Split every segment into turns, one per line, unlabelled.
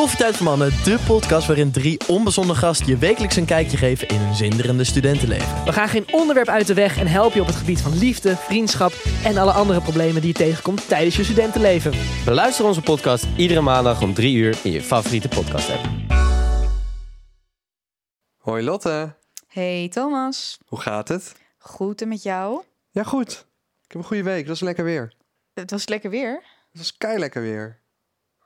Koffietijd voor Mannen, de podcast waarin drie onbezonnen gasten je wekelijks een kijkje geven in hun zinderende studentenleven.
We gaan geen onderwerp uit de weg en helpen je op het gebied van liefde, vriendschap en alle andere problemen die je tegenkomt tijdens je studentenleven.
Beluister onze podcast iedere maandag om 3 uur in je favoriete podcast app.
Hoi Lotte,
Hey Thomas,
hoe gaat het?
goed en met jou?
Ja, goed. Ik heb een goede week. Dat was lekker weer.
Het was lekker weer.
Het was kei lekker weer.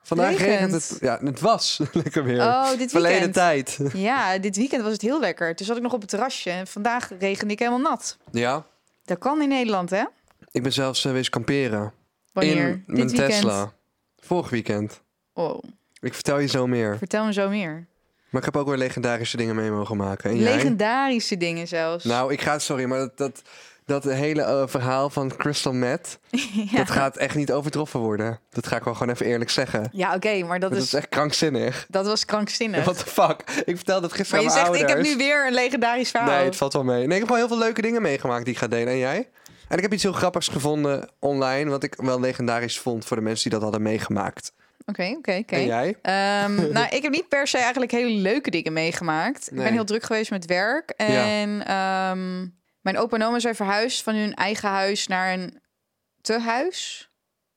Vandaag
Regent.
het. Ja, het was lekker weer.
Oh, dit
Verleden
weekend.
tijd.
Ja, dit weekend was het heel lekker. Toen zat ik nog op het terrasje en vandaag regende ik helemaal nat.
Ja,
Dat kan in Nederland, hè?
ik ben zelfs uh, wezen kamperen.
Wanneer?
In
dit
mijn
weekend.
Tesla. Vorig weekend.
Oh,
Ik vertel je zo meer.
vertel me zo meer.
Maar ik heb ook weer legendarische dingen mee mogen maken. En jij?
Legendarische dingen zelfs.
Nou, ik ga... Sorry, maar dat, dat, dat hele eh, verhaal van Crystal Meth...
ja,
dat gaat echt niet overtroffen worden. Dat ga ik wel gewoon even eerlijk zeggen.
ja oké, maar dat
Dat
is,
echt krankzinnig.
dat was krankzinnig.
What the fuck? Ik vertelde dat
maar
gisteren
je
aan mijn
zegt, ik heb nu weer een legendarisch verhaal.
Nee, het valt wel mee. Nee, ik heb gewoon heel veel leuke dingen meegemaakt die ik ga delen. En jij? En ik heb iets heel grappigs gevonden online, wat ik wel legendarisch vond voor de mensen die dat hadden meegemaakt.
Oké, oké, oké.
En jij?
Ehm, nou, ik heb niet per se eigenlijk hele leuke dingen meegemaakt. Ik ben heel druk geweest met werk. En ehm, mijn opa en oma zijn verhuisd van hun eigen huis naar een tehuis.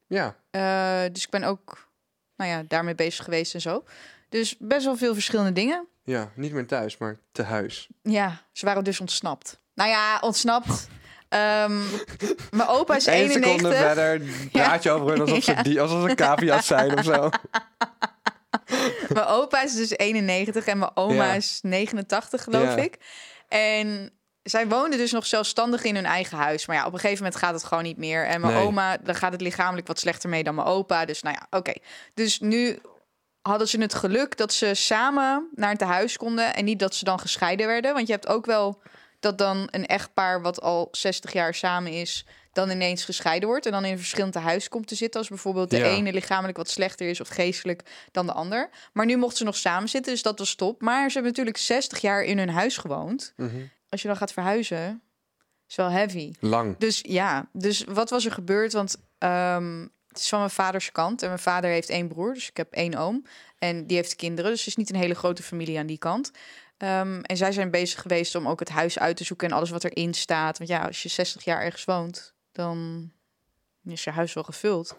Ja.
Eh, dus ik ben ook nou ja, daarmee bezig geweest en zo. Dus best wel veel verschillende dingen.
Ja, niet meer thuis, maar te huis.
Ja, ze waren dus ontsnapt. Nou ja, ontsnapt. Ehm, mijn opa is
Eén seconde
91.
verder praat je over hun alsof ze,
Ja.
die, alsof ze cavia's zijn of zo.
Mijn opa is dus 91 en mijn oma
Ja.
is 89, geloof ik. En zij woonden dus nog zelfstandig in hun eigen huis. Maar ja, op een gegeven moment gaat het gewoon niet meer. En mijn
Nee.
oma, daar gaat het lichamelijk wat slechter mee dan mijn opa. Dus nou ja, oké. Dus nu hadden ze het geluk dat ze samen naar het huis konden... en niet dat ze dan gescheiden werden. Want je hebt ook wel dat dan een echtpaar... wat al 60 jaar samen is, dan ineens gescheiden wordt... en dan in een verschillend huis komt te zitten... als bijvoorbeeld de
Ja.
ene lichamelijk wat slechter is... of geestelijk dan de ander. Maar nu mochten ze nog samen zitten, dus dat was top. Maar ze hebben natuurlijk 60 jaar in hun huis gewoond.
Mhm.
Als je dan gaat verhuizen, is wel heavy.
Lang.
Dus ja, dus wat was er gebeurd? Want ehm, het is van mijn vaders kant. En mijn vader heeft één broer, dus ik heb één oom. En die heeft kinderen, dus het is niet een hele grote familie aan die kant. Ehm, en zij zijn bezig geweest om ook het huis uit te zoeken en alles wat erin staat. Want ja, als je 60 jaar ergens woont, dan is je huis wel gevuld.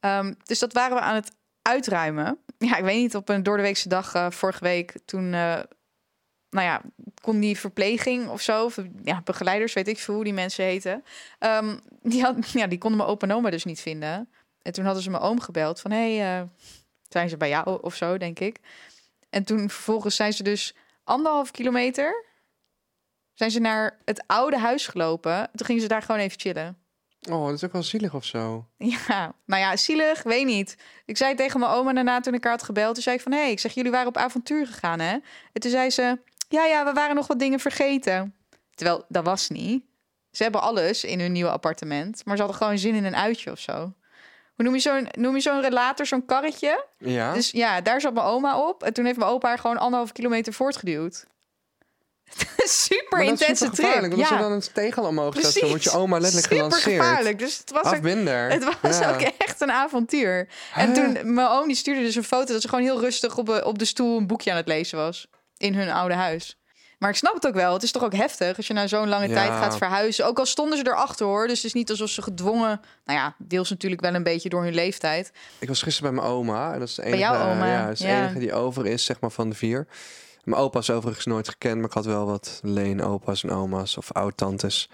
Ehm, dus dat waren we aan het uitruimen. Ja, ik weet niet, op een doordeweekse dag eh, vorige week, toen... eh, nou ja, kon die verpleging of zo, of ja, begeleiders, weet ik veel hoe die mensen heten. Ehm, die, had, ja, die konden mijn opa en oma dus niet vinden. En toen hadden ze mijn oom gebeld van, hé, hey, eh, zijn ze bij jou of zo, denk ik. En toen vervolgens zijn ze dus anderhalf kilometer, zijn ze naar het oude huis gelopen. Toen gingen ze daar gewoon even chillen.
Oh, dat is ook wel zielig of zo.
Ja, nou ja, zielig, weet niet. Ik zei tegen mijn oma daarna toen ik haar had gebeld. Toen zei ik van, hé, hey, ik zeg, jullie waren op avontuur gegaan, hè? En toen zei ze, ja, ja, we waren nog wat dingen vergeten. Terwijl, dat was niet. Ze hebben alles in hun nieuwe appartement. Maar ze hadden gewoon zin in een uitje of zo. Hoe noem je zo'n, noem je zo'n relator, zo'n karretje?
Ja?
Dus ja, daar zat mijn oma op. En toen heeft mijn opa haar gewoon anderhalf kilometer voortgeduwd. Super intense
super
trip.
want
Ja,
als er dan een tegel omhoog staat, dan wordt je
precies.
oma letterlijk
Super
gelanceerd.
gevaarlijk. Dus het was ook
Afbinder.
het was
Ja.
ook echt een avontuur. En toen, mijn oom die stuurde dus een foto dat ze gewoon heel rustig op, eh, op de stoel een boekje aan het lezen was. In hun oude huis. Maar ik snap het ook wel. Het is toch ook heftig als je na zo'n lange
Ja.
tijd gaat verhuizen. Ook al stonden ze erachter hoor. Dus het is niet alsof ze gedwongen... Nou ja, deels natuurlijk wel een beetje door hun leeftijd.
Ik was gisteren bij mijn oma. En dat is de enige,
jouw oma,
Ja, dat is de
ja.
enige die over is, zeg maar, van de vier. Mijn opa is overigens nooit gekend, maar ik had wel wat leenopa's en oma's of oud-tantes.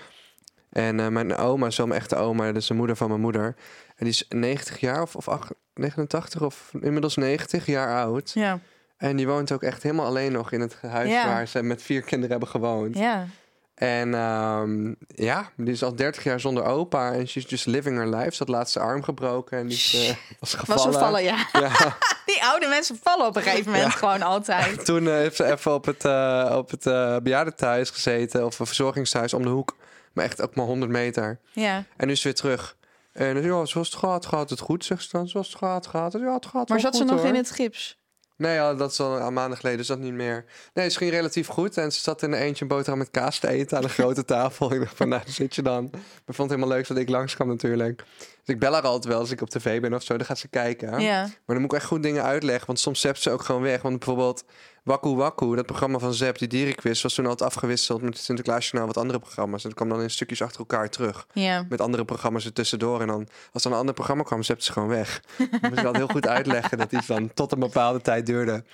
En eh, mijn oma is wel mijn echte oma, dat is de moeder van mijn moeder. En die is 90 jaar of, of ach- 89 of inmiddels 90 jaar oud.
Ja,
En die woont ook echt helemaal alleen nog in het huis
Ja.
waar ze met vier kinderen hebben gewoond.
ja.
En ehm, ja, die is al 30 jaar zonder opa en she's just living her life. Ze had laatst haar arm gebroken en die is, eh, was gevallen.
Was we vallen, ja.
Ja.
Die oude mensen vallen op een gegeven moment gewoon altijd.
Toen eh, heeft ze even op het, eh op het eh bejaardentehuis gezeten, of een verzorgingstehuis om de hoek. Maar echt ook maar 100 meter.
Ja.
En nu is ze weer terug. En dus, ja, zoals het gaat, gaat het goed, zegt ze dan. Zoals het gaat, gaat het. Ja, het gaat
Maar zat ze nog
hoor.
in het gips?
Nee, ja, dat is al een maanden geleden, dus dat niet meer. Nee, ze ging relatief goed. En ze zat in een eentje een boterham met kaas te eten aan een grote tafel. Ik dacht van, nou, daar zit je dan. Maar ik vond het helemaal leuk dat ik langskwam natuurlijk. Dus ik bel haar altijd wel als ik op tv ben of zo. Dan gaat ze kijken.
Ja.
Maar dan moet ik echt goed dingen uitleggen. Want soms zept ze ook gewoon weg. Want bijvoorbeeld Waku Waku, dat programma van Zep, die dierenquiz, was toen altijd afgewisseld met het Sinterklaasjournaal wat andere programma's. En dat kwam dan in stukjes achter elkaar terug.
Ja.
Met andere programma's er tussendoor. En dan, als er een ander programma kwam, zepte ze gewoon weg. dan moest ik altijd heel goed uitleggen dat iets dan tot een bepaalde tijd duurde.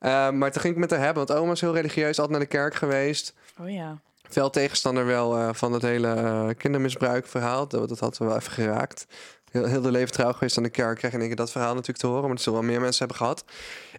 Uh, maar toen ging ik met haar hebben, want oma is heel religieus, altijd naar de kerk geweest.
Oh ja.
Veel tegenstander wel uh, van het hele uh, kindermisbruikverhaal. Dat, dat hadden we wel even geraakt. Heel, heel de leven trouw geweest aan de kerk. Krijg ik dat verhaal natuurlijk te horen. Maar dat zullen wel meer mensen hebben gehad.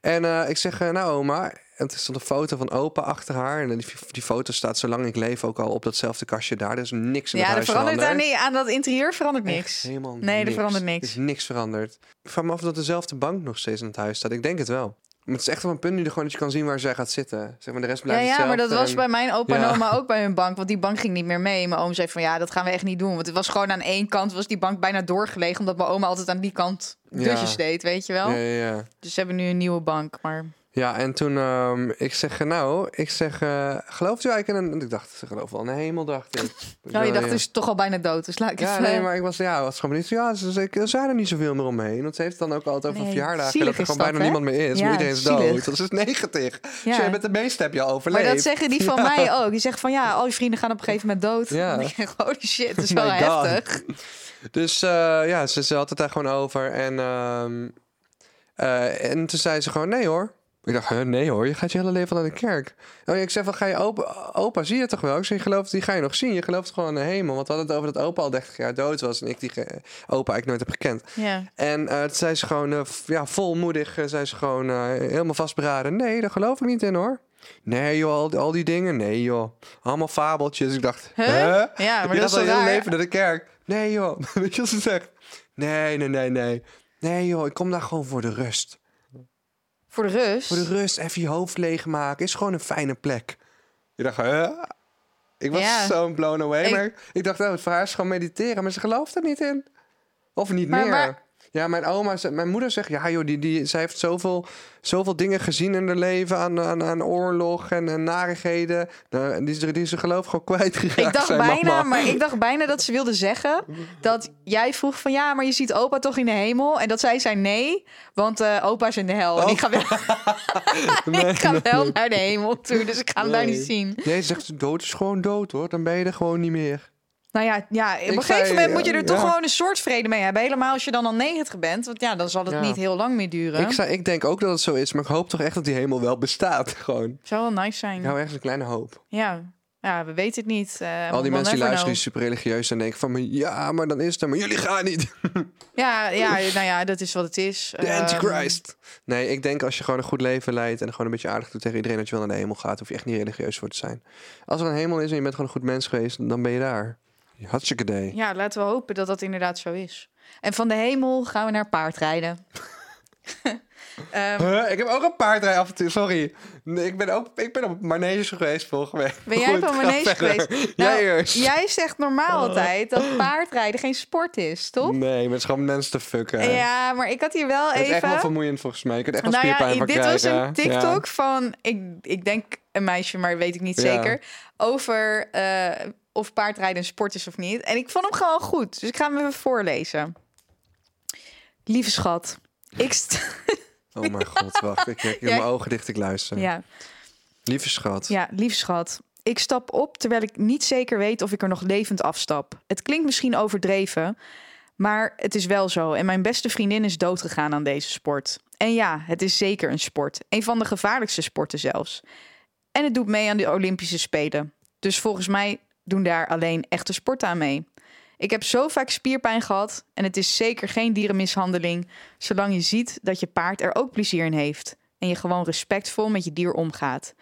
En uh, ik zeg, nou oma. En het is een foto van opa achter haar. En die, die foto staat zolang ik leef ook al op datzelfde kastje daar. Er is niks in
ja,
het
er
huis
verandert niet aan dat interieur verandert niks.
Echt helemaal
nee,
niks.
er verandert niks.
Er is niks veranderd. Ik vraag me af dat dezelfde bank nog steeds in het huis staat. Ik denk het wel. Maar het is echt op een punt nu gewoon dat je kan zien waar zij gaat zitten. Zeg maar, de rest
Ja,
blijft
ja maar dat was
en-
bij mijn opa
Ja.
en oma ook bij hun bank. Want die bank ging niet meer mee. Mijn oom zei van ja, dat gaan we echt niet doen. Want het was gewoon aan één kant was die bank bijna doorgelegen. Omdat mijn oma altijd aan die kant
Ja.
dutjes deed, weet je wel.
Ja, ja, ja.
Dus ze hebben nu een nieuwe bank. Maar
Ja, en toen, ehm, ik zeg, nou, ik zeg, eh, gelooft u eigenlijk in een... Ik dacht, ze geloof wel in de hemel, dacht ik.
nou, je dacht,
ja.
dus toch al bijna dood. Dus laat ik
Ja, nee, maar ik was, ja, was gewoon niet. Ja, ze, ze, er zijn er niet zoveel meer omheen. Want ze heeft het dan ook altijd over
Nee,
verjaardagen. Dat er gewoon
dat,
bijna
hè?
niemand meer is.
Ja,
maar iedereen is
zielig.
dood. Dat is negatief.
Ja.
Dus jij bent de meeste heb je al overleefd.
Maar dat zeggen die van mij ook. Die zeggen van ja, al je vrienden gaan op een gegeven moment dood.
Ja.
Denk Holy shit, dat is wel
God.
heftig.
Dus eh, ja, ze, ze had het daar gewoon over. En, ehm, eh, en toen zei ze gewoon, nee hoor. Ik dacht, huh, nee hoor, je gaat je hele leven naar de kerk. Oh, ja, ik zeg van, ga je opa, opa, zie je toch wel? Ik zeg, je gelooft, die ga je nog zien. Je gelooft gewoon in de hemel. Want we hadden het over dat opa al 30 jaar dood was. En ik die ge- opa ik nooit heb gekend.
Ja.
En eh toen zei ze gewoon, eh, ja, volmoedig, eh, zei ze gewoon eh, helemaal vastberaden. Nee, daar geloof ik niet in hoor. Nee joh, al, al die dingen, nee joh. Allemaal fabeltjes. Ik dacht,
Huh?
huh?
Ja, maar
je
dat is
al heel leven naar de kerk. Nee joh, weet je wat ze zegt? Nee, nee, nee, nee. Nee joh, ik kom daar gewoon voor de rust.
Voor de rust.
Voor de rust, even je hoofd leegmaken. Is gewoon een fijne plek. Je dacht, huh? Ik was
Ja.
zo blown away.
Ik-
Maar ik dacht, oh, het voor haar is gewoon mediteren. Maar ze gelooft er niet in. Of niet
Maar
meer. Ja, mijn oma, mijn moeder zegt, ja joh, die, die, zij heeft zoveel, zoveel dingen gezien in haar leven aan, aan, aan oorlog en, en narigheden. Nou, die, is- die is ze geloof gewoon kwijtgeraakt.
Ik dacht bijna,
mama.
maar ik dacht bijna dat ze wilde zeggen dat jij vroeg van ja, maar je ziet opa toch in de hemel? En dat zij zei nee, want eh, opa is in de hel. En
Oh.
ik ga wel,
Nee,
ik ga
nee,
wel
nee.
naar de hemel toe, dus ik ga hem daar niet zien.
Nee, ze zegt, dood is gewoon dood hoor. Dan ben je er gewoon niet meer.
Nou ja, ja op
Ik
een gegeven moment moet je er toch
ja.
gewoon een soort vrede mee hebben. Helemaal als je dan al 90 bent, want ja, dan zal het
Ja.
niet heel lang meer duren.
Ik, zei, ik denk ook dat het zo is, maar ik hoop toch echt dat die hemel wel bestaat. Gewoon.
Zou wel nice zijn.
Hou ergens een kleine hoop.
Ja. ja, we weten het niet. Eh,
Al die mensen die luisteren, die super religieus zijn, denken van... Ja, maar dan is het er, maar jullie gaan niet.
Ja, ja, nou ja, dat is wat het is.
De
Ehm,
antichrist. Nee, ik denk als je gewoon een goed leven leidt... en gewoon een beetje aardig doet tegen iedereen dat je wel naar de hemel gaat... hoef je echt niet religieus voor te zijn. Als er een hemel is en je bent gewoon een goed mens geweest... dan ben je daar. Hartstikke idee.
Ja, laten we hopen dat dat inderdaad zo is. En van de hemel gaan we naar paardrijden.
Huh? Ik heb ook een paardrij af en toe, sorry. Nee, ik ben ook ik ben op manege geweest vorige week.
Ben jij op een manege geweest?
Jij
Nou,
eerst.
jij zegt normaal altijd dat paardrijden geen sport is, toch?
Nee, maar het is gewoon mensen te fucken.
Ja, maar ik had hier wel
Het is
even...
echt wel vermoeiend volgens mij. Je kunt echt wel
nou
spierpijn
ja,
van
dit
krijgen.
was een TikTok van, ik, ik denk een meisje, maar weet ik niet
Ja.
zeker, over eh, of paardrijden een sport is of niet. En ik vond hem gewoon goed, dus ik ga hem even voorlezen. Lieve schat, ik... st-
Oh mijn god, wacht. Ik heb
Ja.
mijn ogen dicht, ik luister.
ja,
Lieve schat.
ja, lieve schat. Ik stap op terwijl ik niet zeker weet of ik er nog levend afstap. Het klinkt misschien overdreven, maar het is wel zo. En mijn beste vriendin is doodgegaan aan deze sport. En ja, het is zeker een sport. Een van de gevaarlijkste sporten zelfs. En het doet mee aan de Olympische Spelen. Dus volgens mij doen daar alleen echte sporten aan mee. Ik heb zo vaak spierpijn gehad en het is zeker geen dierenmishandeling, zolang je ziet dat je paard er ook plezier in heeft en je gewoon respectvol met je dier omgaat.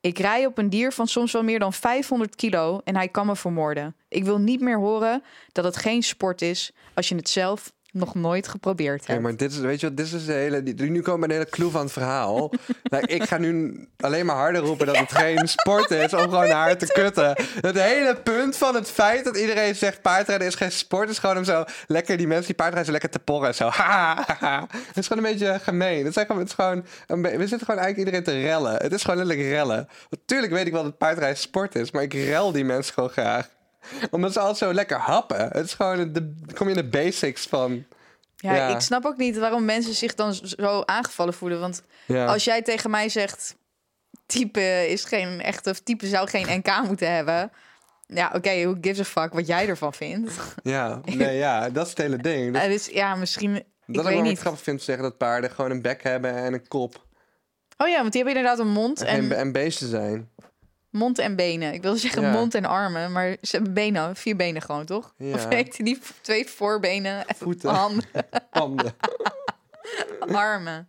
Ik rij op een dier van soms wel meer dan 500 kilo en hij kan me vermoorden. Ik wil niet meer horen dat het geen sport is als je het zelf nog nooit geprobeerd
Oké,
hebt.
maar dit is, weet je wat, dit is de hele, die, nu komen we een hele clue van het verhaal. nou, ik ga nu alleen maar harder roepen dat het geen sport is om gewoon naar haar te kutten. Het hele punt van het feit dat iedereen zegt paardrijden is geen sport, is gewoon om zo lekker die mensen die paardrijden zo lekker te porren. Zo. Het is gewoon een beetje gemeen. Het is gewoon, het is gewoon een we zitten gewoon eigenlijk iedereen te rellen. Het is gewoon letterlijk rellen. Natuurlijk weet ik wel dat paardrijden sport is, maar ik rel die mensen gewoon graag. Omdat ze altijd zo lekker happen. Het is gewoon, de, kom je in de basics van...
Ja,
Ja.
ik snap ook niet waarom mensen zich dan zo aangevallen voelen. Want
Ja.
als jij tegen mij zegt, type is geen echte, of type zou geen NK moeten hebben. Ja, oké, who gives a fuck wat jij ervan vindt?
Ja, nee, ja, dat is het hele ding. Dat,
dus ja, misschien, ik
dat ik
weet
wel
niet.
grappig vind te zeggen dat paarden gewoon een bek hebben en een kop.
Oh ja, want die hebben inderdaad een mond
En,
en,
en beesten zijn.
Mond en benen. Ik wil zeggen
Ja.
mond en armen, maar ze hebben benen, vier benen gewoon, toch?
Ja.
Of weet je, die twee voorbenen, en
Voeten.
handen,
Handen.
armen.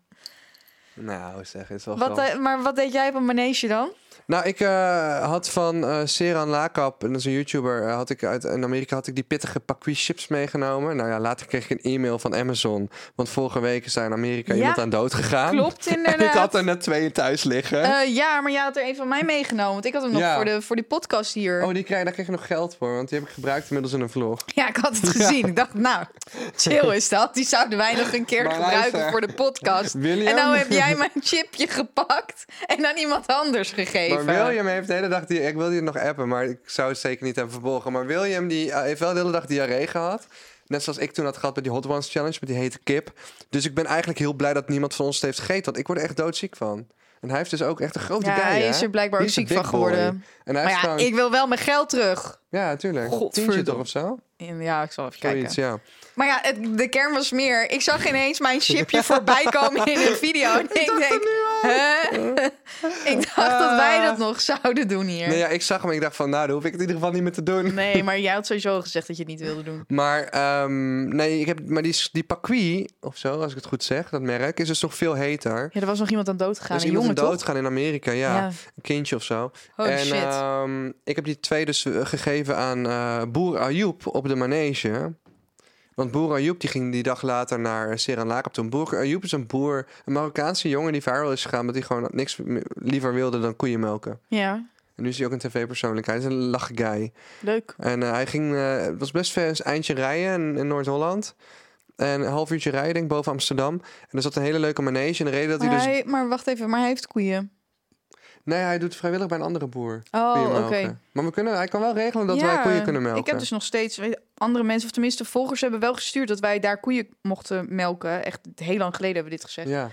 nou, zeg, het is wel
Wat, eh, maar wat deed jij op een manege dan?
Nou, ik eh, had van eh Seran Lakap, en dat is een YouTuber, eh, had ik uit in Amerika had ik die pittige Paquis chips meegenomen. Nou ja, later kreeg ik een e-mail van Amazon, want vorige week is daar in Amerika
Ja,
iemand aan dood gegaan.
Klopt
En ik
inderdaad.
had er net twee thuis liggen.
Ja, maar jij had er een van mij meegenomen. Want ik had hem nog
Ja.
voor, de, voor die podcast hier.
Oh, die krijg, daar kreeg je nog geld voor, want die heb ik gebruikt inmiddels in een vlog.
Ja, ik had het gezien. Ik dacht, nou, chill is dat. Die zouden wij nog een keer
Maar
gebruiken
luister.
voor de podcast.
William?
En nou heb jij mijn chipje gepakt en aan iemand anders gegeven.
Maar William heeft de hele dag die. Ik wilde je nog appen, maar ik zou het zeker niet hebben verborgen. Maar William die eh, heeft wel de hele dag diarree gehad. Net zoals ik toen had gehad met die Hot Ones Challenge, met die hete kip. Dus ik ben eigenlijk heel blij dat niemand van ons het heeft gegeten. Want ik word er echt doodziek van. En hij heeft dus ook echt een grote
ja,
guy,
hij is er blijkbaar ook ziek van geworden.
En hij
Maar ja,
gewoon...
ik wil wel mijn geld terug.
Ja, natuurlijk.
Godverdomme.
Tientje toch of zo?
Ja, ik zal even kijken.
Ja.
Maar ja, het, de kern was meer. Ik zag ineens mijn chipje voorbij komen in een video. En ik denk, hè? ik dacht dat wij dat nog zouden doen hier.
Nee, ja, ik zag hem en ik dacht van, nou, dan hoef ik het in ieder geval niet meer te doen.
Nee, maar jij had sowieso gezegd dat je het niet wilde doen.
Maar, ehm, nee, ik heb, maar die, die Paquis, of zo, als ik het goed zeg, dat merk, is dus nog veel heter.
Ja, er was nog iemand aan dood gegaan.
Dus
een
iemand
jongen, toch?
doodgaan in Amerika, ja.
Ja.
Een kindje of zo.
Holy
en
shit.
ehm, ik heb die twee dus eh, gegeven aan eh, boer Ayoub op de manege. Want boer Ayoub die ging die dag later naar Seran Lakap toe. Boer Ayoub is een boer, een Marokkaanse jongen die viral is gegaan... omdat hij gewoon niks liever wilde dan koeien melken.
Ja,
En nu is hij ook een tv-persoonlijkheid. Hij is een lach guy.
leuk.
En eh, hij ging, eh, het was best ver een eindje rijden in, in Noord-Holland. En een half uurtje rijden, denk ik, boven Amsterdam. En er zat een hele leuke manege. En de reden dat hij
Maar,
dus...
hij, maar wacht even, maar hij heeft koeien.
Nee, hij doet vrijwillig bij een andere boer.
Oh, oké.
Maar we kunnen, hij kan wel regelen dat wij koeien kunnen melken.
Ik heb dus nog steeds andere mensen, of tenminste volgers hebben wel gestuurd dat wij daar koeien mochten melken. Echt heel lang geleden hebben we dit gezegd.
Ja.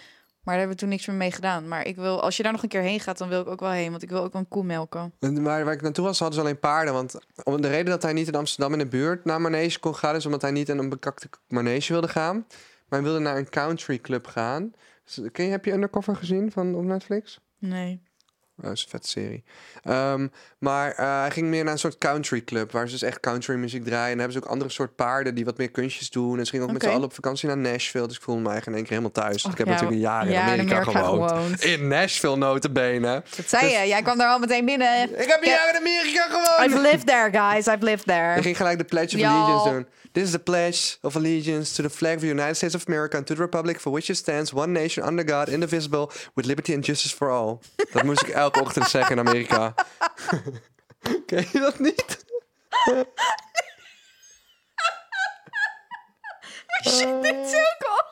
Maar daar hebben we toen niks meer mee gedaan. Maar ik wil, als je daar nog een keer heen gaat, dan wil ik ook wel heen. Want ik wil ook wel een koe melken.
En waar, waar ik naartoe was, hadden ze alleen paarden. Want om de reden dat hij niet in Amsterdam in de buurt naar manege kon gaan... is omdat hij niet in een bekakte manege wilde gaan. Maar hij wilde naar een country club gaan. Dus, ken je, heb je Undercover gezien van, op Netflix?
Nee.
Dat is een vette serie. Ehm, maar eh, hij ging meer naar een soort country club... waar ze dus echt country muziek draaien. En dan hebben ze ook andere soort paarden die wat meer kunstjes doen. En ze gingen ook met z'n allen op vakantie naar Nashville. Dus ik voelde me eigenlijk in één keer helemaal thuis.
Och,
ik heb
ja,
natuurlijk een jaar in
ja, in
Amerika,
Amerika
gewoond.
gewoond.
In Nashville, notabene.
Dat zei je. Jij kwam daar al meteen binnen.
Ik heb een jaar in Amerika gewoond!
I've lived there, guys. I've lived there.
ging gelijk de Pledge of. Allegiance doen. This is the pledge of allegiance to the flag of the United States of America and to the republic for which it stands, one nation under God, indivisible, with liberty and justice for all. Dat moest ik elke ochtend zeggen in Amerika. Ken je dat niet?
Shit, dit is ook al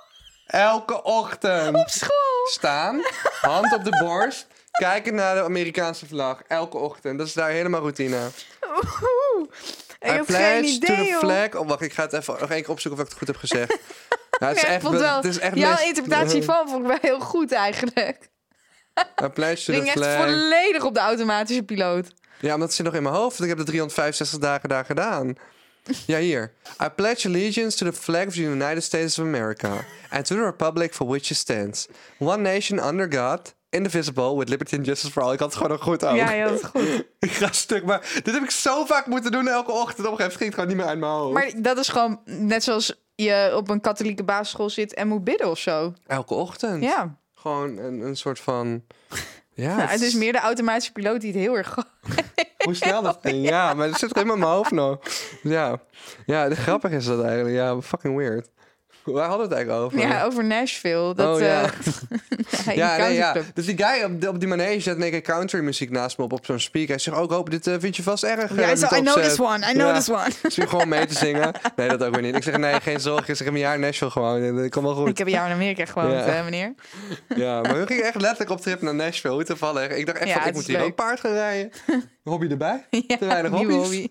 Elke ochtend.
op school.
Staan, hand op de borst, kijken naar de Amerikaanse vlag. Elke ochtend. Dat is daar helemaal routine.
Oeh. Ik heb
pledge
geen idee,
to the flag. Oh, wacht, ik ga het even nog één keer opzoeken of ik het goed heb gezegd. Ja, het is
ik
echt,
vond wel,
het is echt
jouw
meest-
interpretatie van vond ik wel heel goed eigenlijk.
I pledge to
Ging echt volledig op de automatische piloot.
Ja, omdat het zit nog in mijn hoofd. want Ik heb de 365 dagen daar gedaan. Ja, hier. I pledge allegiance to the flag of the United States of America. And to the republic for which it stands. One nation under God. Indivisible, with liberty and justice for all. Ik had het gewoon nog goed ook.
Ja, ja, dat is goed.
Ik ga stuk, maar dit heb ik zo vaak moeten doen elke ochtend. Op een gegeven moment ging het gewoon niet meer uit mijn hoofd.
Maar dat is gewoon net zoals je op een katholieke basisschool zit en moet bidden of zo.
Elke ochtend.
Ja,
Gewoon een, een soort van... Ja,
nou, het is meer de automatische piloot die het heel erg...
Hoe snel dat ging. Ja, maar het zit helemaal in mijn hoofd nog. Ja. Ja, de grappig is dat eigenlijk. Ja, fucking weird. Waar hadden we het eigenlijk over?
Ja, over Nashville. Dat,
Oh, ja.
eh, in
Ja, nee, ja. Dus die guy op, die manege zet in keer country muziek naast me op op zo'n speaker. Hij zegt ook, hoop dit eh, vind je vast erg.
Ja, zo, I know
opzet."
this one, I know
Ja.
this one.
Ik zie gewoon mee te zingen. Nee, dat ook weer niet. Ik zeg, nee, geen zorgen. Ik zeg, een jaar Nashville gewoon. Dat komt wel goed.
Ik heb een jaar in Amerika gewoond,
Ja.
eh, meneer.
Ja, maar we gingen echt letterlijk op trip naar Nashville. Hoe toevallig. Ik dacht echt
Ja,
van, ik moet hier
leuk.
ook paard gaan rijden. Hobby erbij. Te weinig hobby's.
hobby.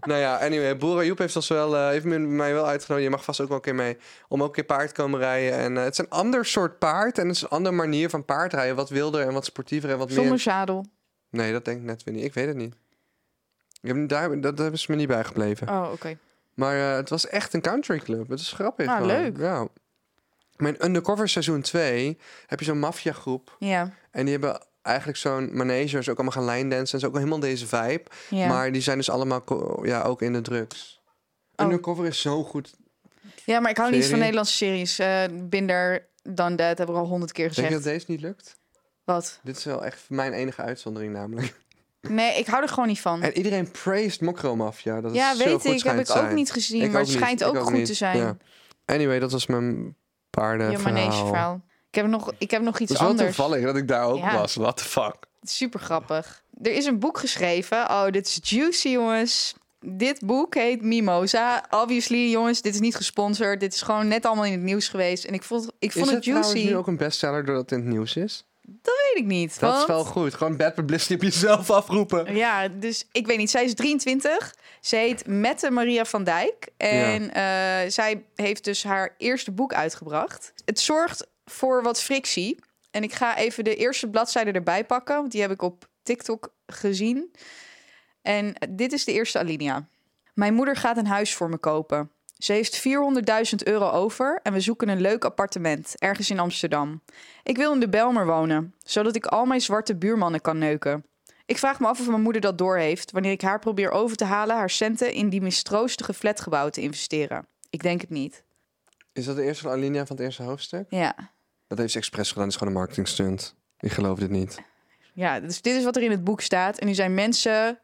Nou ja, anyway. Boeren Joep heeft, ons wel, heeft mij wel uitgenodigd. Je mag vast ook wel een keer mee. Om ook een keer paard te komen rijden. En eh, het is een ander soort paard. En het is een andere manier van paardrijden. Wat wilder en wat sportiever en wat
Zonder
meer...
zadel.
Nee, dat denk ik net weer niet. Ik weet het niet. Ik heb, daar, dat, hebben ze me niet bijgebleven.
Oh, oké.
Maar eh, het was echt een country club. Het is grappig.
Ah,
gewoon.
leuk.
Ja. Mijn Undercover seizoen 2 heb je zo'n maffiagroep.
Ja,
En die hebben eigenlijk zo'n managers ook allemaal gaan line dansen. En zo ook helemaal deze vibe.
ja.
Maar die zijn dus allemaal ja, ook in de drugs.
Oh.
Undercover is zo goed.
Ja, maar ik hou niet van Nederlandse series. eh Binder, Done That, hebben we al honderd keer
Denk je
gezegd.
dat deze niet lukt?
Wat?
Dit is wel echt mijn enige uitzondering namelijk.
Nee, ik hou er gewoon niet van.
En iedereen praised Mokro Mafia. Dat
ja,
is zo
weet
goed
ik. Heb ik ook niet gezien,
Ik
maar het
niet.
schijnt
Ik
ook goed
niet.
te zijn.
Ja. Anyway, dat was mijn paarden
Je manege-verhaal. Ik heb nog, ik heb nog iets
Het is wel
anders.
toevallig dat ik daar ook
Ja.
was. What the fuck?
Super grappig. Er is een boek geschreven. Oh, dit is juicy, jongens. Dit boek heet Mimosa. Obviously, jongens, dit is niet gesponsord. Dit is gewoon net allemaal in het nieuws geweest. En ik vond, ik vond
is
het juicy.
nu ook een bestseller doordat het in het nieuws is?
Weet ik niet.
Dat is wel goed. Gewoon bad publicity op jezelf afroepen.
Ja, dus ik weet niet. Zij is 23. Ze heet Mette Maria van Dijk. En eh, zij heeft dus haar eerste boek uitgebracht. Het zorgt voor wat frictie. En ik ga even de eerste bladzijde erbij pakken. Want die heb ik op TikTok gezien. En dit is de eerste alinea. Mijn moeder gaat een huis voor me kopen. Ze heeft 400.000 euro over en we zoeken een leuk appartement ergens in Amsterdam. Ik wil in de Belmer wonen, zodat ik al mijn zwarte buurmannen kan neuken. Ik vraag me af of mijn moeder dat doorheeft wanneer ik haar probeer over te halen haar centen in die mistroostige flatgebouw te investeren. Ik denk het niet.
Is dat de eerste alinea van het eerste hoofdstuk?
Ja.
Dat heeft ze expres gedaan. Dat is gewoon een marketing stunt. Ik geloof dit niet.
Ja, dus dit is wat er in het boek staat. En nu zijn mensen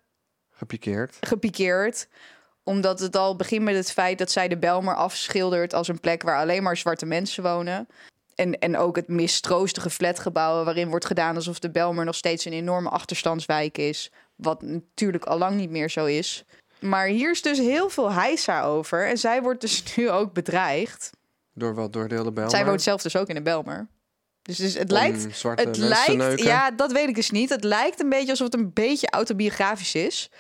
Gepikeerd.
gepikeerd. Omdat het al begint met het feit dat zij de Belmer afschildert als een plek waar alleen maar zwarte mensen wonen. En, en ook het mistroostige flatgebouwen waarin wordt gedaan alsof de Belmer nog steeds een enorme achterstandswijk is. Wat natuurlijk al lang niet meer zo is. Maar hier is dus heel veel heisa over. En zij wordt dus nu ook bedreigd.
Door wat? Door de hele Bijlmer?
Zij woont zelf dus ook in de Belmer. Dus, dus het
Om
lijkt het lijkt,
neuken?
ja, dat weet ik dus niet. Het lijkt een beetje alsof het een beetje autobiografisch is.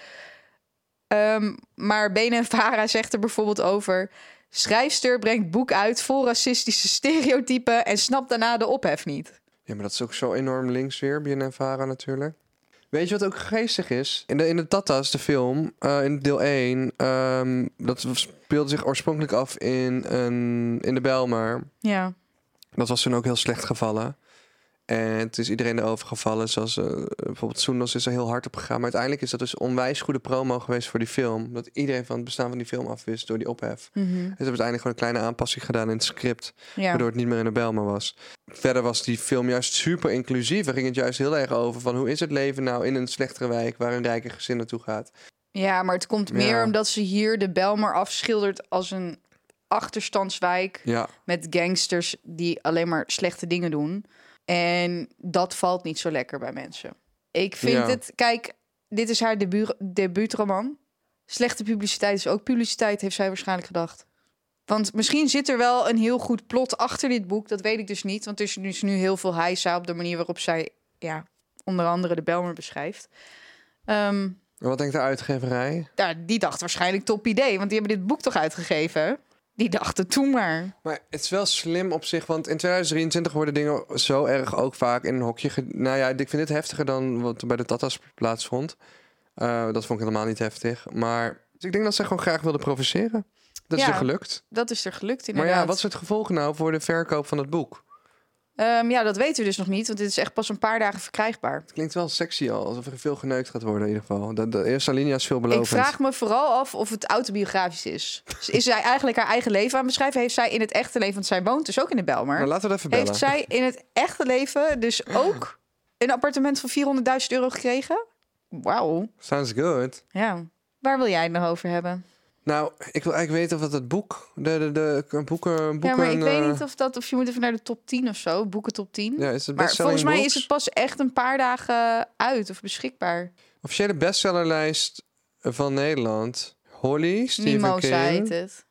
Ehm, maar Bene Vara zegt er bijvoorbeeld over... Schrijfster brengt boek uit vol racistische stereotypen... en snapt daarna de ophef niet.
Ja, maar dat is ook zo enorm links weer, BNNVARA natuurlijk. Weet je wat ook geestig is? In de, in de Tatas, de film, eh, in deel 1... ehm, dat speelde zich oorspronkelijk af in, een, in de Bijlmer.
Ja.
Dat was toen ook heel slecht gevallen. En het is iedereen erover gevallen. Zoals eh, bijvoorbeeld Soendos is er heel hard op gegaan. Maar uiteindelijk is dat dus onwijs goede promo geweest voor die film. Dat iedereen van het bestaan van die film afwist door die ophef.
Mhm.
Dus ze hebben uiteindelijk gewoon een kleine aanpassing gedaan in het script.
ja.
Waardoor het niet meer in de Bijlmer was. Verder was die film juist super inclusief. Er ging het juist heel erg over van hoe is het leven nou in een slechtere wijk waar een rijke gezin naartoe gaat.
ja, maar het komt meer
Ja.
omdat ze hier de Belmer afschildert... als een achterstandswijk
Ja,
met gangsters die alleen maar slechte dingen doen. En dat valt niet zo lekker bij mensen. Ik vind
Ja.
het, kijk, dit is haar debuut, debuutroman. Slechte publiciteit is ook publiciteit, heeft zij waarschijnlijk gedacht. Want misschien zit er wel een heel goed plot achter dit boek. Dat weet ik dus niet. Want er is dus nu heel veel heisa op de manier waarop zij, ja, onder andere de Belmer beschrijft. Ehm,
wat denkt de uitgeverij?
ja, die dacht waarschijnlijk top idee, want die hebben dit boek toch uitgegeven. Die dachten, toen maar.
Maar het is wel slim op zich, want in 2023 worden dingen zo erg ook vaak in een hokje. Nou ja, ik vind dit heftiger dan wat er bij de Tatas plaatsvond. Eh, dat vond ik helemaal niet heftig. Maar dus ik denk dat ze gewoon graag wilden provoceren. Dat is er gelukt.
Dat is er gelukt
Maar
inderdaad.
ja, wat is het gevolg nou voor de verkoop van het boek?
Ehm, ja, dat weten we dus nog niet, want dit is echt pas een paar dagen verkrijgbaar.
Het klinkt wel sexy al, alsof er veel geneukt gaat worden in ieder geval. De, de eerste alinea is veelbelovend.
Ik vraag me vooral af of het autobiografisch is. Dus is zij eigenlijk haar eigen leven aan het beschrijven? Heeft zij in het echte leven, want zij woont dus ook in de Belmer...
Nou, laten we het even bellen.
heeft zij in het echte leven dus ook een appartement van 400.000 euro gekregen? Wauw.
Sounds good.
Ja. Waar wil jij het nog over hebben?
Nou, ik wil eigenlijk weten of dat het boek, de, de, de boeken, boeken...
Ja, maar ik weet
eh,
niet of dat, of je moet even naar de top 10 of zo, boeken top 10.
Ja, is het
maar volgens mij
books?
is het pas echt een paar dagen uit of beschikbaar.
Officiële bestsellerlijst van Nederland. Holly, Stephen
zei
King.
het. het.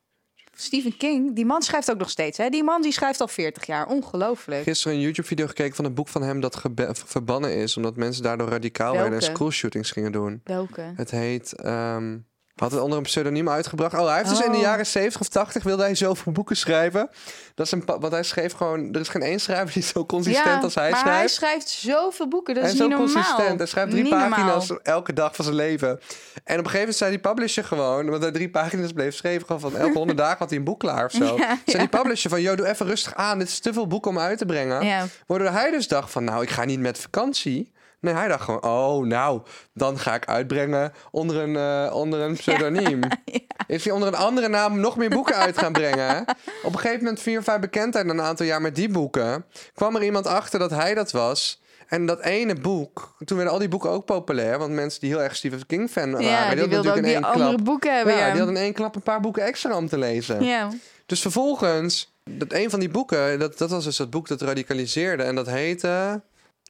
Stephen King, die man schrijft ook nog steeds. Hè? Die man die schrijft al 40 jaar. Ongelooflijk.
Gisteren een YouTube-video gekeken van een boek van hem dat verbannen is. Omdat mensen daardoor radicaal werden en
Welke?
schoolshootings gingen doen.
Welke?
Het heet... ehm, had het onder een pseudoniem uitgebracht. Oh, hij heeft dus in de
Oh.
jaren 70 of 80 wilde hij zoveel boeken schrijven. Dat is een want hij schreef gewoon. Er is geen één schrijver die zo consistent als hij
maar
schrijft.
hij schrijft zoveel boeken. Dat is niet
zo
normaal.
consistent. Hij schrijft drie
Niet normaal.
pagina's elke dag van zijn leven. En op een gegeven moment zei die publisher gewoon... want hij drie pagina's bleef schrijven... gewoon van elke honderd dagen had hij een boek klaar of zo.
Ja,
Zei die publisher van... joh, doe even rustig aan. Dit is te veel boeken om uit te brengen. Waardoor hij dus dacht van... nou, ik ga niet met vakantie. Nee, hij dacht gewoon... oh, nou, dan ga ik uitbrengen onder een, eh, onder een pseudoniem. Is hij onder een andere naam nog meer boeken uit gaan brengen? Op een gegeven moment, vier of vijf bekendheid... een aantal jaar met die boeken... kwam er iemand achter dat hij dat was... En dat ene boek, toen werden al die boeken ook populair. Want mensen die heel erg Stephen King fan waren,
Ja, die
hadden
wilden ook
natuurlijk
die
in één
andere
klap.
boeken hebben.
ja,
Ja,
die hadden in één klap een paar boeken extra om te lezen.
Ja.
Dus vervolgens, dat een van die boeken, dat, dat was dus dat boek dat radicaliseerde. En dat heette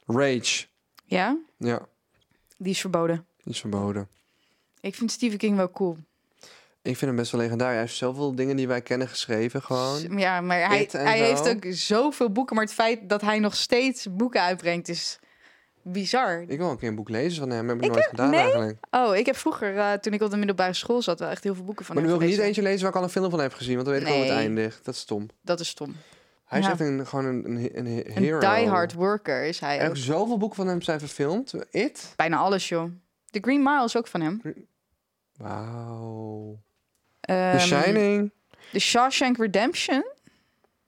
Rage.
Ja,
Ja,
die is verboden.
die is verboden.
Ik vind Stephen King wel cool.
Ik vind hem best wel legendarisch. Hij heeft zoveel dingen die wij kennen geschreven gewoon.
Ja, maar hij, hij heeft ook zoveel boeken. Maar het feit dat hij nog steeds boeken uitbrengt is bizar.
Ik wil een keer een boek lezen van hem. Heb ik,
Ik
nooit
heb-
gedaan
nee?
eigenlijk.
Oh, ik heb vroeger, eh, toen ik op de middelbare school zat, wel echt heel veel boeken van
Maar nu
hem
wil ik niet eentje lezen waar ik al een film van heb gezien. Want dan weet ik al hoe het eindigt. Dat is stom.
Dat is stom.
Hij is
Ja.
echt een, gewoon een, een, een
Een
hero.
diehard worker is hij
En
ook.
zoveel boeken van hem zijn verfilmd. It?
Bijna alles, joh. The Green Mile is ook van hem.
Wauw.
Ehm,
The Shining?
The Shawshank Redemption.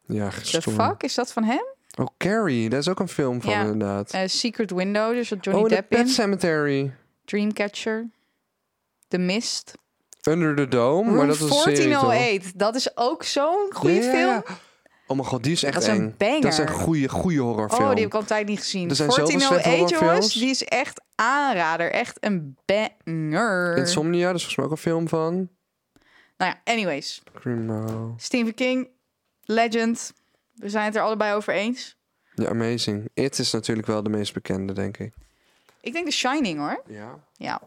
Ja,
The fuck, is dat van hem?
Oh, Carrie. Daar is ook een film van
Ja.
inderdaad.
Eh, Secret Window, dus dat Johnny
oh,
Depp in.
Pet Cemetery.
Dreamcatcher. The Mist.
Under the Dome.
Room
maar dat is een serie, toch?
1408. Dat is ook zo'n goede film.
Oh mijn god, die is echt
Dat is een
eng.
banger.
Dat is een goede, goede horrorfilm.
Oh, die heb ik al een tijd niet gezien.
Er zijn zoveel slechte
1408, jongens,
horrorfilms.
die is echt aanrader. Echt een banger.
Insomnia, dat is volgens mij ook een film van.
Nou ja, anyways.
Crimo.
Stephen King, legend. We zijn het er allebei over eens.
Ja, amazing. It is natuurlijk wel de meest bekende, denk ik.
Ik denk The Shining, hoor.
Ja.
Ja.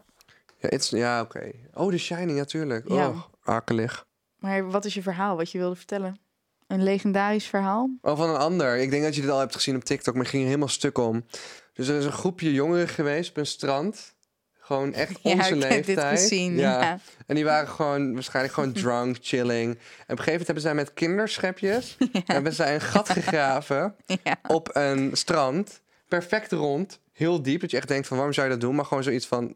Ja, it's, ja oké. Oh, The Shining, natuurlijk.
Ja.
Oh, akelig.
Maar wat is je verhaal, wat je wilde vertellen? Een legendarisch verhaal?
Oh, van een ander. Ik denk dat je dit al hebt gezien op TikTok, maar het ging er helemaal stuk om. Dus er is een groepje jongeren geweest op een strand. Gewoon echt
Ja,
onze
ik heb dit gezien, ja.
En die waren gewoon waarschijnlijk gewoon drunk, chilling. En op een gegeven moment hebben zij met kinderschepjes... hebben zij een gat gegraven
Ja.
op een strand. Perfect rond, heel diep. Dat je echt denkt van waarom zou je dat doen? Maar gewoon zoiets van...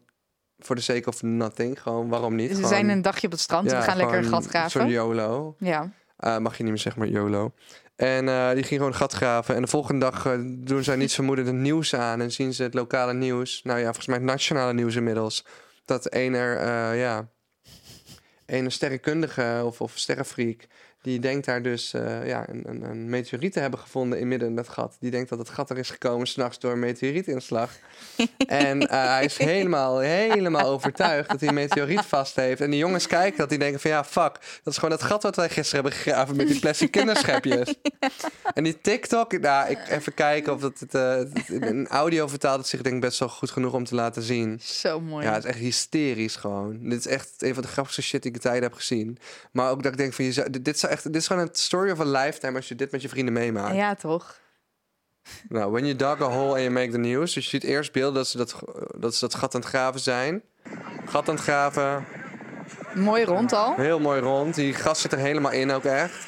For the sake of nothing. Gewoon waarom niet? Gewoon-
zijn een dagje op het strand.
ja,
we gaan lekker een gat graven.
Zo'n YOLO.
Ja.
Eh, mag je niet meer zeggen, maar YOLO. En eh, die ging gewoon gat graven. En de volgende dag eh, doen zij niets vermoedend het nieuws aan. En zien ze het lokale nieuws. Nou ja, volgens mij het nationale nieuws inmiddels. Dat een er, ja... Een sterrenkundige of, of sterrenfreak... Die denkt daar dus eh, ja, een, een, een meteoriet te hebben gevonden in midden in dat gat. Die denkt dat het gat er is gekomen s'nachts door een meteorietinslag. en eh, hij is helemaal, helemaal overtuigd dat hij een meteoriet vast heeft. En die jongens kijken dat die denken van ja, fuck. Dat is gewoon dat gat wat wij gisteren hebben gegraven met die plastic kinderschepjes. En die TikTok, nou, ik, even kijken of dat het, eh, het een audio vertaalt het zich denk ik best wel goed genoeg om te laten zien.
Zo mooi.
Ja, het is echt hysterisch gewoon. Dit is echt een van de grappigste shit die ik in tijden heb gezien. Maar ook dat ik denk van, je zou, dit, zou echt, dit is gewoon een story of a lifetime als je dit met je vrienden meemaakt.
Ja, toch?
Nou, when you dug a hole and you make the news. Dus je ziet eerst beelden dat ze dat, dat ze dat gat aan het graven zijn. Gat aan het graven.
Mooi rond al.
Heel mooi rond. Die gas zit er helemaal in ook echt.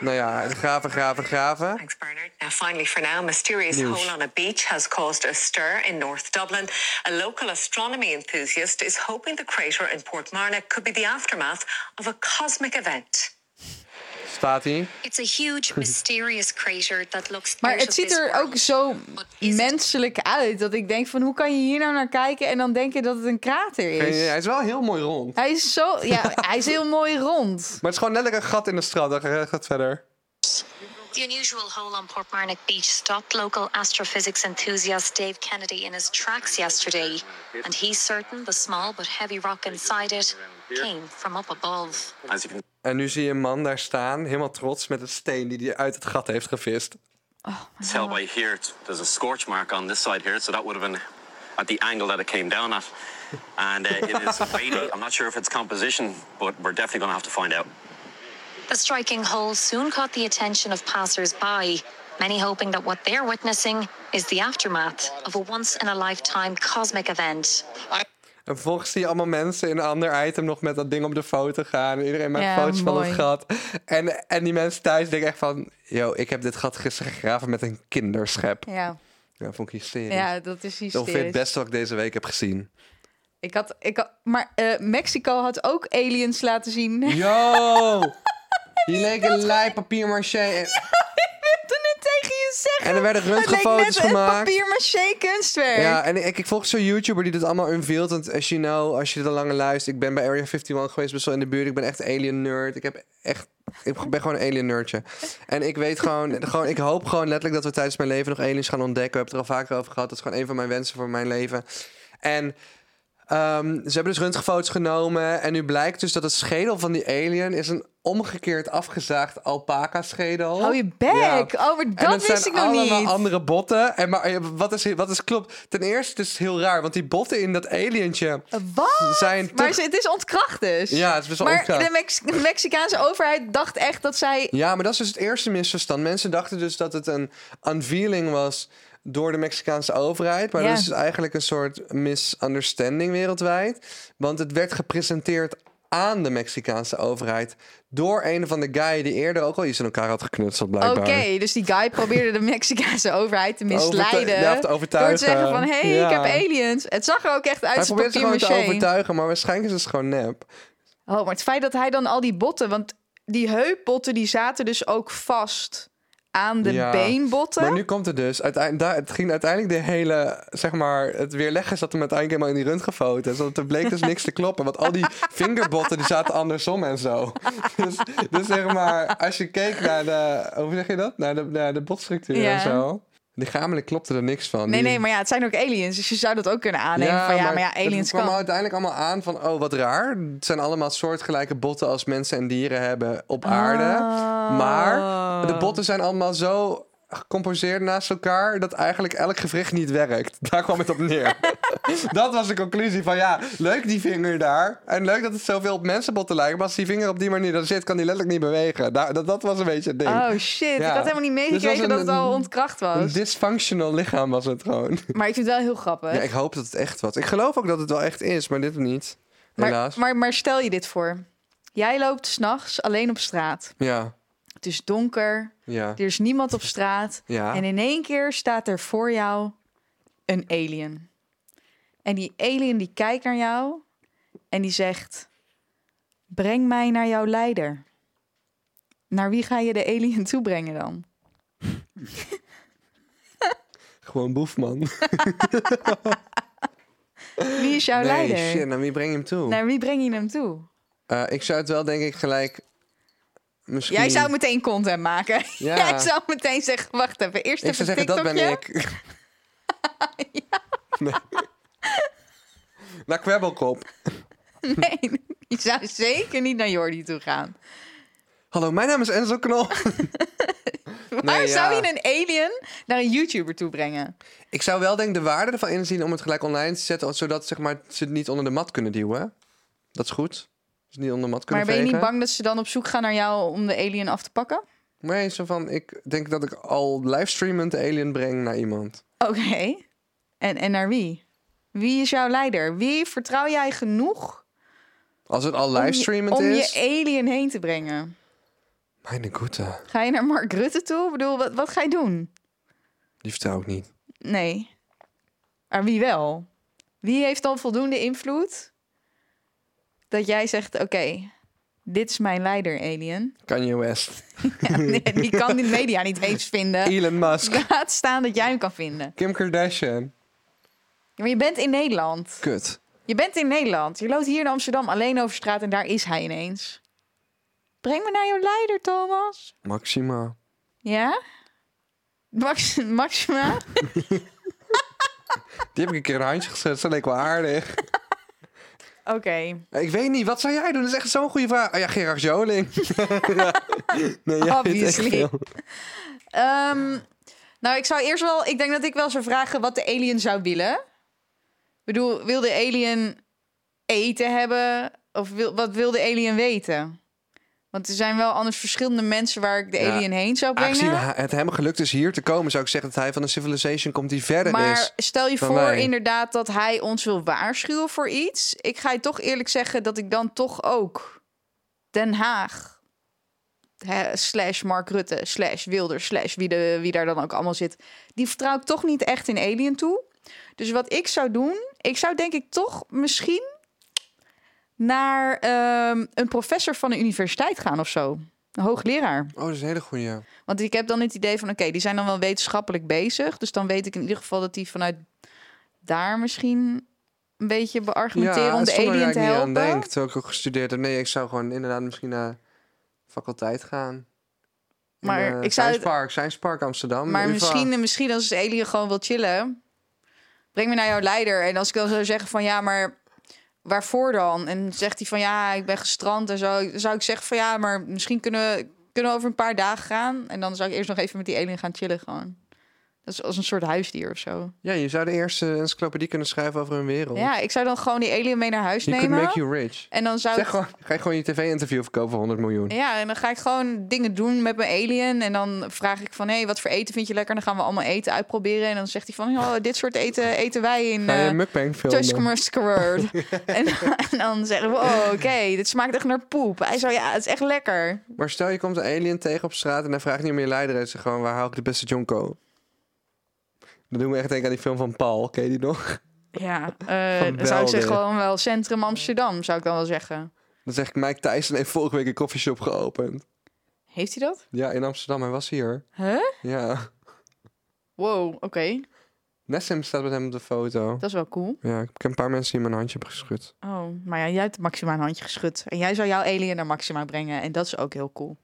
Nou ja, graven, graven, graven.
Thanks, Bernard. Now, finally, for now, mysterious
News.
hole on a beach has caused a stir in North Dublin. A local astronomy enthusiast is hoping the crater in Portmarnock could be the aftermath of a cosmic event.
Staat hij.
It's a huge, mysterious crater that looks
Maar het ziet er ook zo menselijk uit. Dat ik denk van, hoe kan je hier nou naar kijken en dan denken dat het een krater is?
Hij is wel heel mooi rond.
Hij is zo, ja, hij is heel mooi rond.
Maar het is gewoon letterlijk een gat in de straat. Dan gaat het verder.
The unusual hole on Portmarnock Beach stopped local astrophysics enthusiast Dave Kennedy in his tracks yesterday, and he's certain the small but heavy rock inside it came from up above.
As you can
En nu zie je een man daar staan, helemaal trots met een steen die hij uit het gat heeft gevist.
tell by here, there's a scorch mark on this side here, so that would have been at the angle that it came down at. And uh, it is weighty. I'm not sure if it's composition, but we're definitely going to have to find out.
The striking hole soon caught the attention of passers-by, many hoping that what they're witnessing is the aftermath of a once-in-a-lifetime cosmic event.
En vervolgens zie je allemaal mensen in een ander item nog met dat ding op de foto gaan. En iedereen maakt
Ja,
foto's van het gat. En, en die mensen thuis denken echt van... Yo, ik heb dit gat gisteren gegraven met een kinderschep.
Ja,
Ja, vond ik hysterisch.
ja dat is
Dat
hysterisch.
het beste wat ik deze week heb gezien.
Ik had, ik had, maar eh, Mexico had ook aliens laten zien.
Yo! Die leek een lei papier maché. En,
tegen je zeggen.
en er werden röntgenfoto's gemaakt.
papier-maché kunstwerk.
Ja, en ik, ik volg zo'n YouTuber die dit allemaal unveiled. Want as you know, als je er langer luistert... Ik ben bij Area 51 geweest, best wel in de buurt. Ik ben echt alien nerd. Ik heb echt... Ik ben gewoon een alien nerdje. En ik weet gewoon, gewoon... Ik hoop gewoon letterlijk dat we tijdens mijn leven nog aliens gaan ontdekken. We hebben het er al vaker over gehad. Dat is gewoon een van mijn wensen voor mijn leven. En... ehm, ze hebben dus röntgenfoto's genomen. En nu blijkt dus dat het schedel van die alien... is een omgekeerd afgezaagd alpaca-schedel.
Hou je bek.
Ja.
Oh,
En
dat
het
wist
zijn
ik nog
allemaal
niet.
andere botten. En maar eh, wat is, wat is klopt? Ten eerste het is heel raar, want die botten in dat alientje
Wat?
zijn
Maar het is ontkracht dus.
Ja, het is best wel
Maar
ontkracht.
de, Mex- de Mexicaanse overheid dacht echt dat zij...
Ja, maar dat is dus het eerste misverstand. Mensen dachten dus dat het een unveiling was door de Mexicaanse overheid. Maar
Ja.
dat is dus eigenlijk een soort misunderstanding wereldwijd. Want het werd gepresenteerd aan de Mexicaanse overheid door een van de guy die eerder ook al iets in elkaar had geknutseld
Oké,
blijkbaar.
dus die guy probeerde de Mexicaanse overheid te misleiden.
Ja, te
door
overtuigen.
te zeggen van, hé, hey,
Ja.
ik heb aliens. Het zag er ook echt uit
Hij
als
probeert ze gewoon te overtuigen, maar waarschijnlijk is het gewoon nep.
Oh, maar het feit dat hij dan al die botten... Want die heupbotten die zaten dus ook vast aan de
Ja,
beenbotten.
Maar nu komt het dus. Uiteindelijk, het ging uiteindelijk de hele, zeg maar, het weerleggen zat hem uiteindelijk helemaal in die röntgenfoto's. Want er bleek dus niks te kloppen. Want al die vingerbotten die zaten andersom en zo. Dus, dus zeg maar, als je keek naar de, hoe zeg je dat? Naar de, naar de botstructuur
Ja.
en zo. Lichamelijk klopte er niks van.
Nee,
Die-
nee, maar ja, het zijn ook aliens. Dus je zou dat ook kunnen aannemen van ja, maar ja, aliens
het kwam
kan.
uiteindelijk allemaal aan van, oh, wat raar. Het zijn allemaal soortgelijke botten als mensen en dieren hebben op aarde. Maar de botten zijn allemaal zo gecomposeerd naast elkaar dat eigenlijk elk gewricht niet werkt. Daar kwam het op neer. dat was de conclusie van ja, leuk die vinger daar. En leuk dat het zoveel op mensenbotten lijkt. Maar als die vinger op die manier daar zit, kan die letterlijk niet bewegen. Daar, dat, dat was een beetje het ding.
Oh shit, ik had helemaal niet
Dus
meegekregen dat
een-
het al ontkracht
Een
was.
dysfunctional lichaam was het gewoon.
Maar ik vind het wel heel grappig.
Ja, ik hoop dat het echt was. Ik geloof ook dat het wel echt is, maar dit niet.
maar,
Helaas.
maar, maar stel je dit voor. Jij loopt s'nachts alleen op straat.
Ja,
Het is donker,
ja,
er is niemand op straat.
ja.
En in één keer staat er voor jou een alien. En die alien die kijkt naar jou en die zegt... Breng mij naar jouw leider. Naar wie ga je de alien toebrengen dan?
Gewoon boefman.
Wie is jouw
nee,
leider?
shit, naar wie breng je hem toe?
Naar wie breng je hem toe?
Eh, ik zou het wel denk ik gelijk... Misschien...
Jij zou meteen content maken.
Ja.
Jij zou meteen zeggen, wacht even, eerst
Ik
even
zou zeggen, dat ben
TikTokje.
ik. Nee. Naar Kwebbelkop.
Nee, je zou zeker niet naar Jordi toe gaan.
Hallo, mijn naam is Enzo Knol.
Waar
ja.
zou je een alien naar een YouTuber toe brengen?
ik zou wel denk de waarde ervan inzien om het gelijk online te zetten... zodat zeg maar, ze het niet onder de mat kunnen duwen. Dat is goed. Ze niet onder de mat kunnen
Maar ben je niet bang dat ze dan op zoek gaan naar jou om de alien af te pakken?
Nee, zo van, ik denk dat ik al livestreamend de alien breng naar iemand.
Oké. En, en naar wie? Wie is jouw leider? Wie vertrouw jij genoeg
Als het al
om je,
livestreamend
om je
is...
alien heen te brengen?
Mijn goede,
Ga je naar Mark Rutte toe? Ik bedoel, wat, wat ga je doen?
die vertrouw ik niet.
Nee. Maar wie wel? Wie heeft dan voldoende invloed dat jij zegt: Oké, dit is mijn leider, alien.
Kanye West.
Ja, nee, die kan de media niet eens vinden.
Elon Musk.
Laat staan dat jij hem kan vinden.
Kim Kardashian.
Ja, Maar je bent in Nederland.
Kut.
Je bent in Nederland. Je loopt hier in Amsterdam alleen over straat en daar is hij ineens. Breng me naar jouw leider, Thomas.
Maxima.
Ja? Max Maxima?
Die heb ik een keer een handje gezet. Ze leek wel aardig.
Oké.
Ik weet niet, wat zou jij doen? Dat is echt zo'n goede vraag. Oh ja, Gerard Joling. Nee, jij
Obviously. Ehm, nou, ik zou eerst wel... Ik denk dat ik wel zou vragen wat de alien zou willen. Ik bedoel, wil de alien eten hebben? Of wil, wat wil de alien weten? Want er zijn wel anders verschillende mensen waar ik de
Ja.
alien heen zou brengen.
Aangezien het hem gelukt is hier te komen, zou ik zeggen dat hij van een civilization komt die verder
Maar
is.
stel je voor
wij.
inderdaad dat hij ons wil waarschuwen voor iets. Ik ga je toch eerlijk zeggen dat ik dan toch ook Den Haag... hè, slash Mark Rutte, slash Wilder, slash wie, de, wie daar dan ook allemaal zit... die vertrouw ik toch niet echt in Alien toe. Dus wat ik zou doen... ik zou denk ik toch misschien naar ehm, een professor van een universiteit gaan of zo. Een hoogleraar.
Oh, dat is een hele goeie.
Want ik heb dan het idee van, oké, die zijn dan wel wetenschappelijk bezig. Dus dan weet ik in ieder geval dat die vanuit daar misschien een beetje beargumenteren om
het
de alien
dat
te
ik niet
helpen.
aan denk, ik ook gestudeerd heb. Nee, ik zou gewoon inderdaad misschien naar faculteit gaan. In,
Maar
eh,
ik zou-
Science Park, Science Park Amsterdam.
Maar misschien, misschien als de alien gewoon wil chillen, breng me naar jouw leider. En als ik dan zou zeggen van, ja, maar waarvoor dan? En zegt hij van, ja, ik ben gestrand en zo. Zou ik zeggen van, ja, maar misschien kunnen kunnen we over een paar dagen gaan. En dan zou ik eerst nog even met die alien gaan chillen gewoon. Is als een soort huisdier of zo.
Ja, je zou de eerste encyclopedie kunnen schrijven over hun wereld.
Ja, ik zou dan gewoon die alien mee naar huis
You
nemen.
make you rich.
En dan zou
Zeg gewoon, ga je gewoon je tv-interview verkopen voor 100 miljoen.
Ja, en dan ga ik gewoon dingen doen met mijn alien. En dan vraag ik van, hé, wat voor eten vind je lekker? En dan gaan we allemaal eten uitproberen. En dan zegt hij van, oh, dit soort eten eten wij in uh,
een mukbang filmen?
En, en dan zeggen we, oh, oké, dit smaakt echt naar poep. Hij zo, ja, het is echt lekker.
Maar stel je komt een alien tegen op straat en hij vraagt niet om je leider. Hij gewoon, waar haal ik de beste Jonko? Dan doen we echt denken aan die film van Paul. Ken je die nog?
Ja, dan zou ik zeggen gewoon wel Centrum Amsterdam, zou ik dan wel zeggen.
Dan zeg ik, Mike Tyson heeft vorige week een koffieshop geopend.
Heeft hij dat?
Ja, in Amsterdam. Hij was hier.
Huh?
Ja.
Wow, oké.
Nessim staat met hem op de foto.
Dat is wel cool.
Ja, ik heb een paar mensen die mijn handje hebben geschud.
Oh, maar ja, jij hebt Maxima een handje geschud. En jij zou jouw alien naar Maxima brengen. En dat is ook heel cool.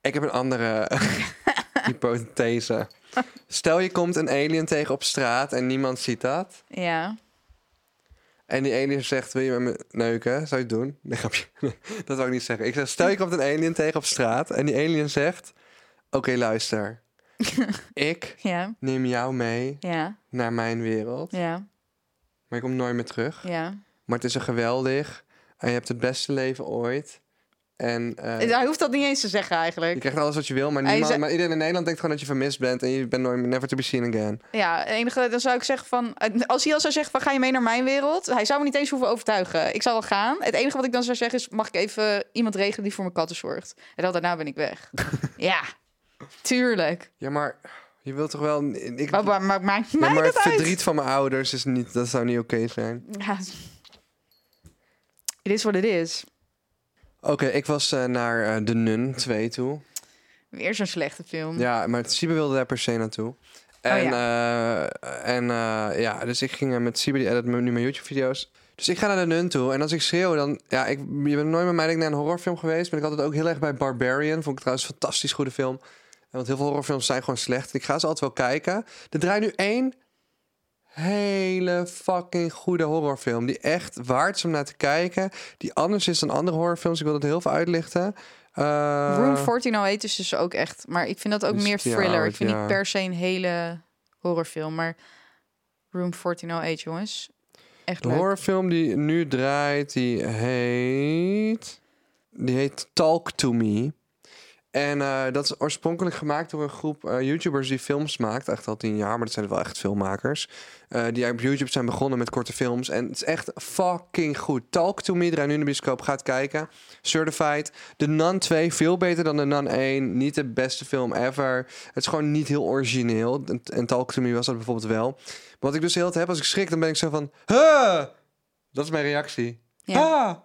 Ik heb een andere hypothese. Stel je komt een alien tegen op straat en niemand ziet dat.
Ja.
En die alien zegt, wil je met me neuken? Zou je het doen? Nee, grapje. dat wil ik niet zeggen. Ik zeg, stel je komt een alien tegen op straat en die alien zegt... Oké, luister. ik
Ja,
neem jou mee
ja,
naar mijn wereld.
ja,
Maar je komt nooit meer terug.
ja.
Maar het is een geweldig. En je hebt het beste leven ooit. En eh,
Hij hoeft dat niet eens te zeggen
je
eigenlijk.
krijgt alles wat je wil. Maar, niemand,
zei-
maar iedereen in Nederland denkt gewoon dat je vermist bent. En je bent nooit never to be seen again.
Ja, het enige, dan zou ik zeggen van... Als hij al zou zeggen van, ga je mee naar mijn wereld? Hij zou me niet eens hoeven overtuigen. Ik zou wel gaan. Het enige wat ik dan zou zeggen is... Mag ik even iemand regelen die voor mijn katten zorgt? En dan daarna ben ik weg. ja, tuurlijk.
Ja, maar je wilt toch wel... Ik,
Maar, maar, maar
Ja,
uit?
verdriet van mijn ouders is niet... Dat zou niet oké zijn.
Ja. Het is wat het is.
Oké, ik was eh, naar eh, De Nun 2 toe.
Weer zo'n slechte film.
Ja, maar Siebe wilde daar per se naartoe. En, eh, en eh, ja, dus ik ging met Siebe, die edit nu mijn YouTube-video's. Dus ik ga naar de Nun toe. En als ik schreeuw, dan... Ja, ik, je bent nooit met mij denk naar een horrorfilm geweest. Ben ik altijd ook heel erg bij Barbarian. Vond ik trouwens een fantastisch goede film. En Want heel veel horrorfilms zijn gewoon slecht. Ik ga ze altijd wel kijken. Er draait nu één hele fucking goede horrorfilm. Die echt waard is om naar te kijken. Die anders is dan andere horrorfilms. Ik wil dat heel veel uitlichten. Eh,
Room 1408 is dus ook echt... Maar ik vind dat ook
Dus
meer thriller. ik vind
ja.
niet per se een hele horrorfilm. Maar Room 1408, jongens. Echt
De
leuk.
horrorfilm die nu draait, die heet... Die heet Talk To Me. En eh, dat is oorspronkelijk gemaakt door een groep eh, YouTubers die films maakt. Echt al tien jaar, maar dat zijn wel echt filmmakers. eh, die op YouTube zijn begonnen met korte films. En het is echt fucking goed. Talk To Me, draai nu in de bioscoop, gaat kijken. Certified. The Nun 2, veel beter dan The Nun 1. Niet de beste film ever. Het is gewoon niet heel origineel. En, en Talk To Me was dat bijvoorbeeld wel. Maar wat ik dus heel het heb, als ik schrik, dan ben ik zo van... Huh! Dat is mijn reactie.
Ja.
Ah!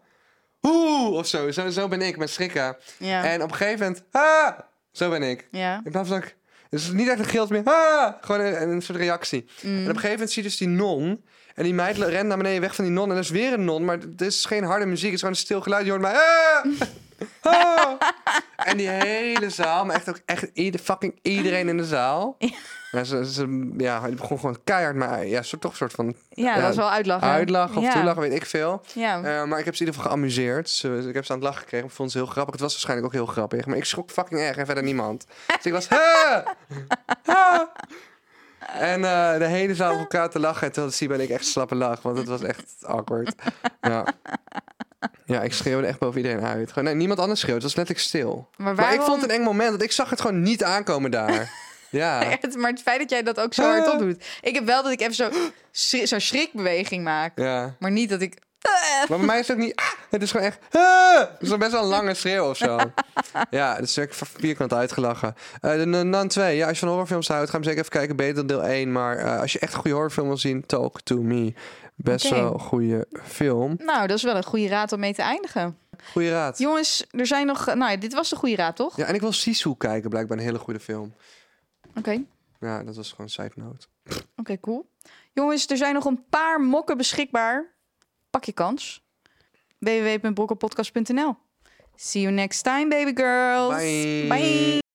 Oeh! Of zo. zo. Zo ben ik, met schrikken.
Ja.
En op een gegeven moment... Ah! Zo ben ik.
ja.
In plaats van... dat ik- Dus het is niet echt een gild meer. Ah! Gewoon een, een soort reactie.
Mm.
En op een gegeven moment zie je dus die non. En die meid rent naar beneden weg van die non. En er is weer een non. Maar het is geen harde muziek. Het is gewoon een stil geluid. Je hoort mij... Ah! Ah! En die hele zaal, maar echt ook echt ieder, fucking iedereen in de zaal. Ja, ze, ze, ja, begon gewoon keihard, maar ja, toch een soort van
Ja, dat was wel uitlachen.
uitlachen of
ja.
toelachen, weet ik veel.
Ja.
Eh, maar ik heb ze in ieder geval geamuseerd. Ze, ik heb ze aan het lachen gekregen. Ik vond ze heel grappig. Het was waarschijnlijk ook heel grappig. Maar ik schrok fucking erg en verder niemand. Dus ik was... En eh, de hele zaal op elkaar te lachen. En toen had Siba en ik echt slappe lach. Want het was echt awkward. Ja. Ja, ik schreeuwde echt boven iedereen uit. Gewoon, nee, niemand anders schreeuwde. Het was letterlijk stil.
Maar
Maar ik vond het een eng moment. Want ik zag het gewoon niet aankomen daar. Ja.
Maar het feit dat jij dat ook zo hardop doet. Ik heb wel dat ik even zo zo'n schrikbeweging maak.
Ja.
Maar niet dat ik...
Maar bij mij is het niet... ah, het is gewoon echt... ah. Het is best wel een lange schreeuw of zo. ja, dus ik vierkant uitgelachen. De Nun- Nun 2. Ja, als je van horrorfilms houdt, ga hem zeker even kijken. Beter dan deel 1. Maar eh, als je echt een goede horrorfilm wil zien, Talk to Me. Best wel een goede film.
Nou, dat is wel een goede raad om mee te eindigen.
Goeie raad.
Jongens, er zijn nog... Nou, dit was de goede raad, toch?
Ja, en ik wil Sisu kijken. Blijkbaar een hele goede film.
Oké.
Ja, dat was gewoon side note.
Oké, cool. Jongens, er zijn nog een paar mokken beschikbaar. Pak je kans. www.brokkelpodcast.nl See you next time, baby girls.
Bye.
Bye.